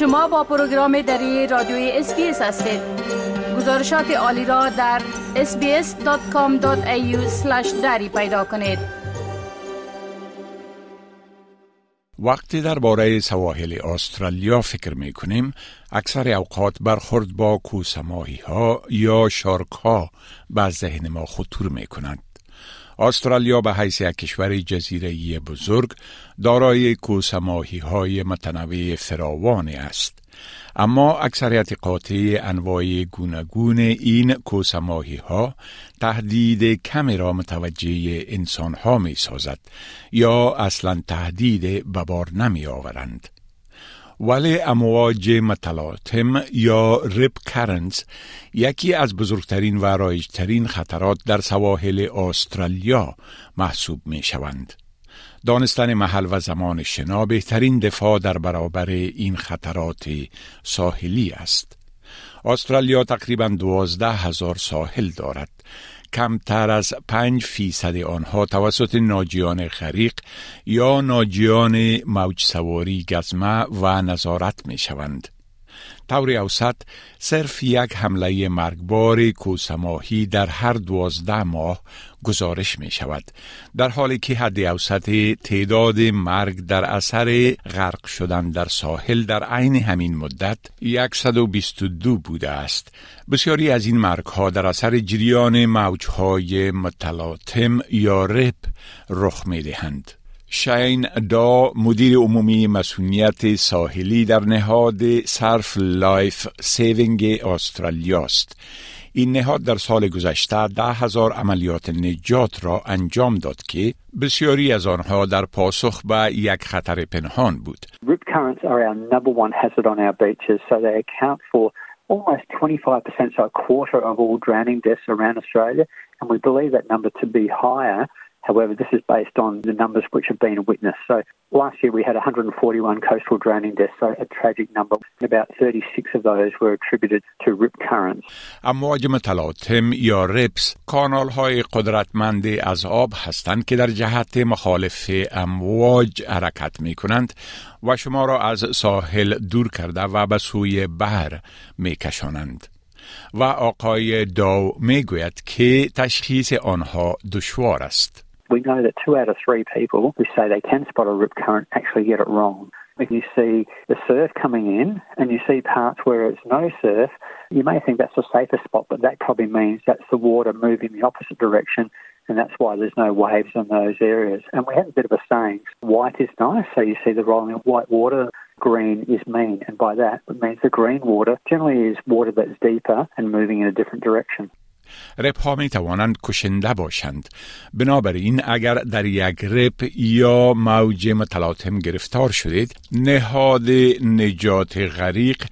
شما با پروگرام دری رادیوی SBS هستید گزارشات عالی را در sbs.com.au دری پیدا کنید وقتی درباره سواحل استرالیا فکر می کنیم اکثر اوقات برخورد با کوسماهی ها یا shark ها به ذهن ما خطور می کنند. استرالیا به حیث یک کشور جزیره بزرگ دارای کوسماهی های متنوع فراوانی است. اما اکثریت قاطع انواع گوناگون این کوسماهی ها تهدید کمی را متوجه انسان ها می سازد یا اصلا تهدید به بار نمی آورند. ولی امواج متلاطم یا ریپ کرنز یکی از بزرگترین و رایجترین خطرات در سواحل استرالیا محسوب می شوند. دانستن محل و زمان شنا بهترین دفاع در برابر این خطرات ساحلی است. استرالیا تقریبا دوازده هزار ساحل دارد. کمتر از پنج فیصد آنها توسط ناجیان غریق یا ناجیان موج سواری گزمه و نظارت می شوند. طور اوسط صرف یک حمله مرگبار کوسماهی در هر دوازده ماه گزارش می شود در حالی که حد اوسط تعداد مرگ در اثر غرق شدن در ساحل در عین همین مدت 122 بوده است. بسیاری از این مرگ ها در اثر جریان موجهای متلاطم یا rip رخ می دهند Shane Daw مدیر عمومی مسئولیت ساحلی در نهاد Surf Life Saving Australia است. این نهاد در سال گذشته ده هزار عملیات نجات را انجام داد که بسیاری از آنها در پاسخ به یک خطر پنهان بود. Rip currents are our number one hazard on our beaches, so they account for almost 25%, so a quarter of all drowning deaths around Australia, and we believe that number to be higher However, this is based on the numbers which have been witnessed. So last year we had 141 coastal drowning deaths, so a tragic number. About 36 of those were attributed to rip currents. امواج متلاطم یا رپس کانال های قدرتمند از آب هستند که در جهت مخالف امواج حرکت می کنند و شما را از ساحل دور کرده و به سوی بحر می کشانند. و آقای داو می گوید که تشخیص آنها دشوار است. We know that two out of three people who say they can spot a rip current actually get it wrong. If you see the surf coming in and you see parts where it's no surf, you may think that's a safer spot, but that probably means that's the water moving the opposite direction and that's why there's no waves in those areas. And we have a bit of a saying, white is nice, so you see the rolling of white water, green is mean, and by that it means the green water generally is water that's deeper and moving in a different direction. رپ ها می توانند کشنده باشند. بنابراین اگر در یک رپ یا موج متلاطم گرفتار شدید نهاد نجات غریق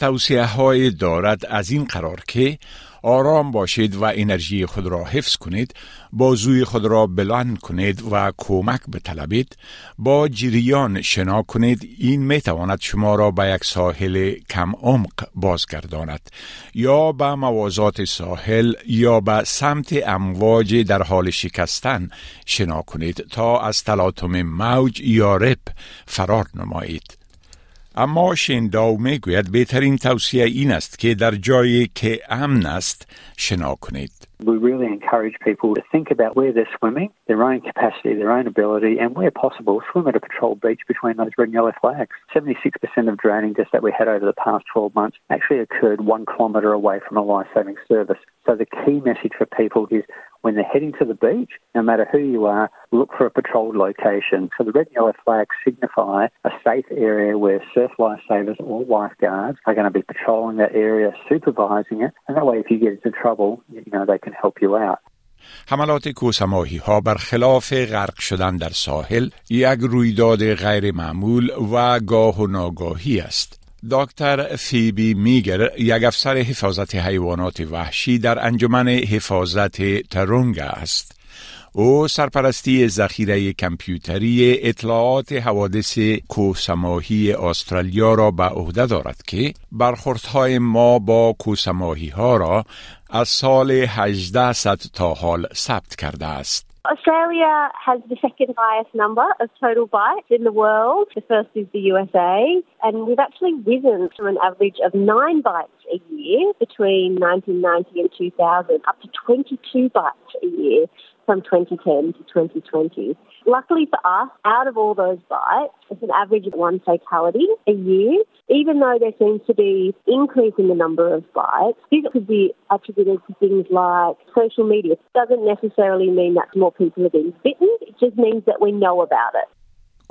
توصیه های دارد از این قرار که آرام باشید و انرژی خود را حفظ کنید بازوی خود را بلند کنید و کمک بطلبید با جریان شنا کنید این می تواند شما را به یک ساحل کم عمق بازگرداند یا به موازات ساحل یا به سمت امواج در حال شکستن شنا کنید تا از تلاطم موج یا رپ فرار نمایید. اما شنداو میگوید بهترین توصیه این است که در جایی که امن است شنا کنید. We really encourage people to think about where they're swimming, their own capacity, their own ability, and where possible, swim at a patrol beach between those red and yellow flags. 76% of drowning deaths that we had over the past 12 months actually occurred one kilometre away from a life-saving service. So the key message for people is when they're heading to the beach, no matter who you are, look for a patrolled location. So the red and yellow flags signify a safe area where surf lifesavers or lifeguards are going to be patrolling that area, supervising it, and that way if you get into trouble, you know, they can help you out. حملات کوسماهی ها برخلاف غرق شدن در ساحل یک رویداد غیر معمول و گاه و ناگاهی است. دکتر فیبی میگر یک افسر حفاظت حیوانات وحشی در انجمن حفاظت ترونگ است. او سرپرستی ذخیره کمپیوتری اطلاعات حوادث کوسماهی استرالیا را به عهده دارد که برخوردهای ما با کوسماهی ها را از سال 1800 تا حال ثبت کرده است. Australia has the second highest number of total bites in the world. The first is the USA, and we've actually risen from an average of nine bites a year between 1990 and 2000 up to 22 bites a year from 2010 to 2020. Luckily for us, out of all those bites, it's an average of one fatality a year. Even though there seems to be increase in the number of bites, this could be attributed to things like social media. It doesn't necessarily mean that more people are being bitten. It just means that we know about it.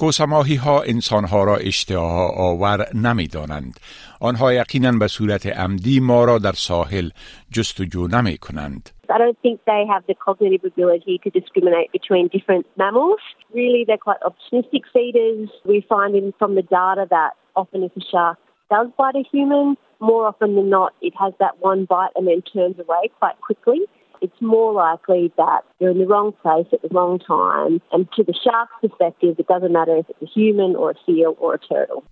کوسماهی ها انسان ها را اشتها آور نمی دانند. آنها یقینا به صورت عمدی ما را در ساحل جستجو نمی کنند. I don't think they have the cognitive ability to discriminate between different mammals. Really, they're quite opportunistic feeders. We find in, from the data that often if a shark does bite a human, more often than not, it has that one bite and then turns away quite quickly. It's more likely that you're in the wrong place at the wrong time. And to the shark's perspective, it doesn't matter if it's a human or a seal or a turtle.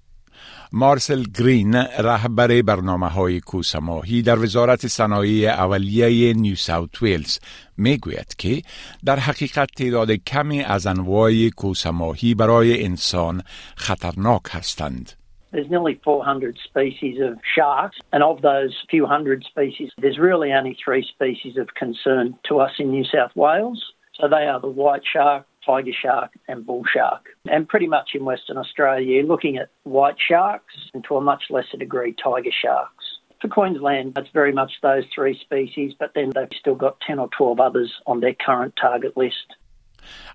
مارسل گرین رهبر برنامه های کوسماهی در وزارت صنایع اولیه نیو ساوت ویلز می گوید که در حقیقت تعداد کمی از انواع کوسماهی برای انسان خطرناک هستند. There's nearly 400 species of sharks, and of those few hundred species, there's really only three species of concern to us in New South Wales. So they are the white shark, tiger shark, and bull shark. And pretty much in Western Australia, you're looking at white sharks and to a much lesser degree, tiger sharks. For Queensland, it's very much those three species, but then they've still got 10 or 12 others on their current target list.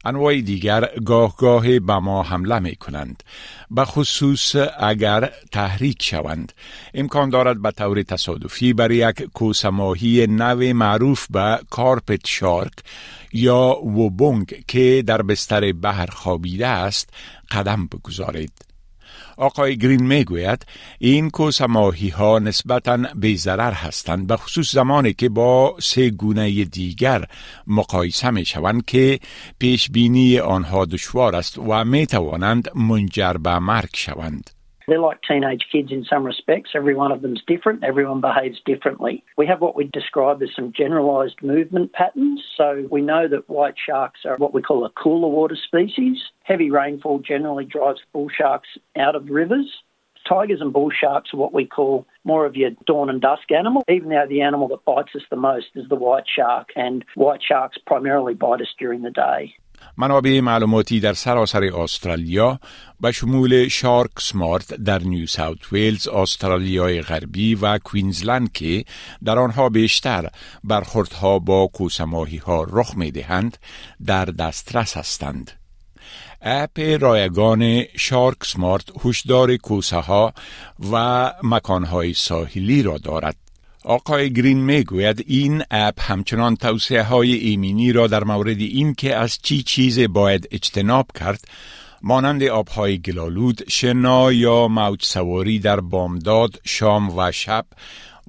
انواع دیگر گاه گاه به ما حمله می کنند به خصوص اگر تحریک شوند. امکان دارد به طور تصادفی بر یک کوسماهی نو معروف به کارپت شارک یا وبونگ که در بستر بحر خوابیده است قدم بگذارید. آقای گرین می‌گوید این کوسماهی ها نسبتا بیزرر هستند به خصوص زمانی که با سه گونه دیگر مقایسه می شوند که پیش بینی آنها دشوار است و می توانند منجر به مرگ شوند. They're like teenage kids in some respects. Every one of them's different. Everyone behaves differently. We have what we describe as some generalised movement patterns. So we know that white sharks are what we call a cooler water species. Heavy rainfall generally drives bull sharks out of rivers. Tigers and bull sharks are what we call more of your dawn and dusk animal. Even though the animal that bites us the most is the white shark, and white sharks primarily bite us during the day. منابع معلوماتی در سراسر استرالیا به شمول شارک سمارت در نیو ساوت ویلز، استرالیای غربی و کوینزلند که در آنها بیشتر برخوردها با کوسماهی ها رخ می دهند در دسترس هستند. اپ رایگان شارک سمارت هوشدار کوسه ها و مکانهای ساحلی را دارد. آقای گرین می گوید این اپ همچنان توصیه های ایمینی را در مورد این که از چی چیز باید اجتناب کرد مانند آبهای گلالود، شنا یا موج سواری در بامداد، شام و شب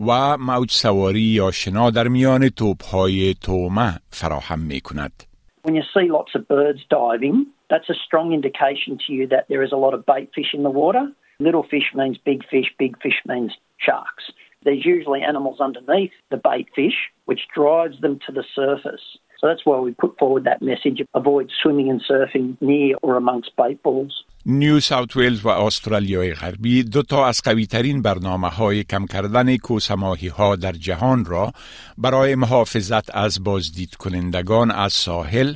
و موج سواری یا شنا در میان توپهای تومه فراهم می کند. When you see lots of birds diving, that's a strong indication to you that there is a lot of bait fish in the water. Little fish means big fish, big fish means sharks. There's usually animals underneath the bait fish, which drives them to the surface. So that's why we put forward that message avoid swimming and surfing near or amongst bait balls. نیو ساوت ویلز و استرالیای غربی دو تا از قوی ترین برنامه های کم کردن کوسماهی ها در جهان را برای محافظت از بازدید کنندگان از ساحل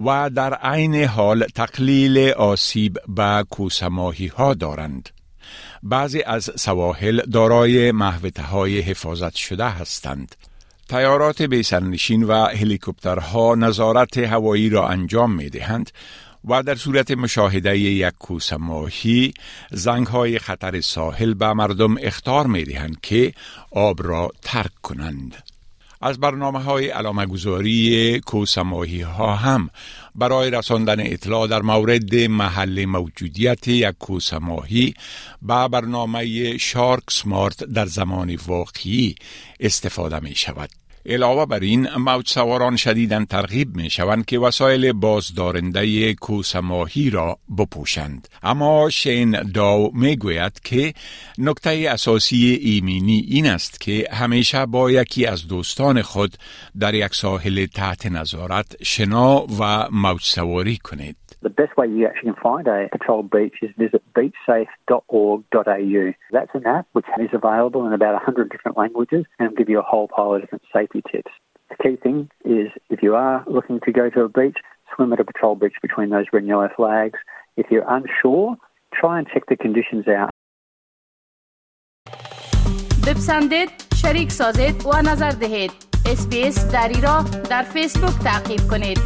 و در عین حال تقلیل آسیب به کوسماهی ها دارند. بعضی از سواحل دارای محوطه های حفاظت شده هستند. تیارات بیسرنشین و هلیکوپترها نظارت هوایی را انجام می دهند و در صورت مشاهده یک کوس ماهی زنگ های خطر ساحل به مردم اختار می دهند که آب را ترک کنند. از برنامه های علامه گذاری کوسماهی ها هم برای رساندن اطلاع در مورد محل موجودیت یک کوسماهی با برنامه شارک سمارت در زمان واقعی استفاده می شود. علاوه بر این موج سواران شدیدن ترغیب می شوند که وسایل بازدارنده کوسماهی را بپوشند. اما شین داو می گوید که نکته اساسی ایمینی این است که همیشه با یکی از دوستان خود در یک ساحل تحت نظارت شنا و موج سواری کنید. The best way you actually can find a patrolled beach is visit beachsafe.org.au. That's an app which is available in about 100 different languages and will give you a whole pile of different safety tips. The key thing is if you are looking to go to a beach, swim at a patrolled beach between those red and yellow flags. If you're unsure, try and check the conditions out. بپسندید، شریک سازید و نظر دهید. اسپیس دری را در فیسبوک تعقیب کنید.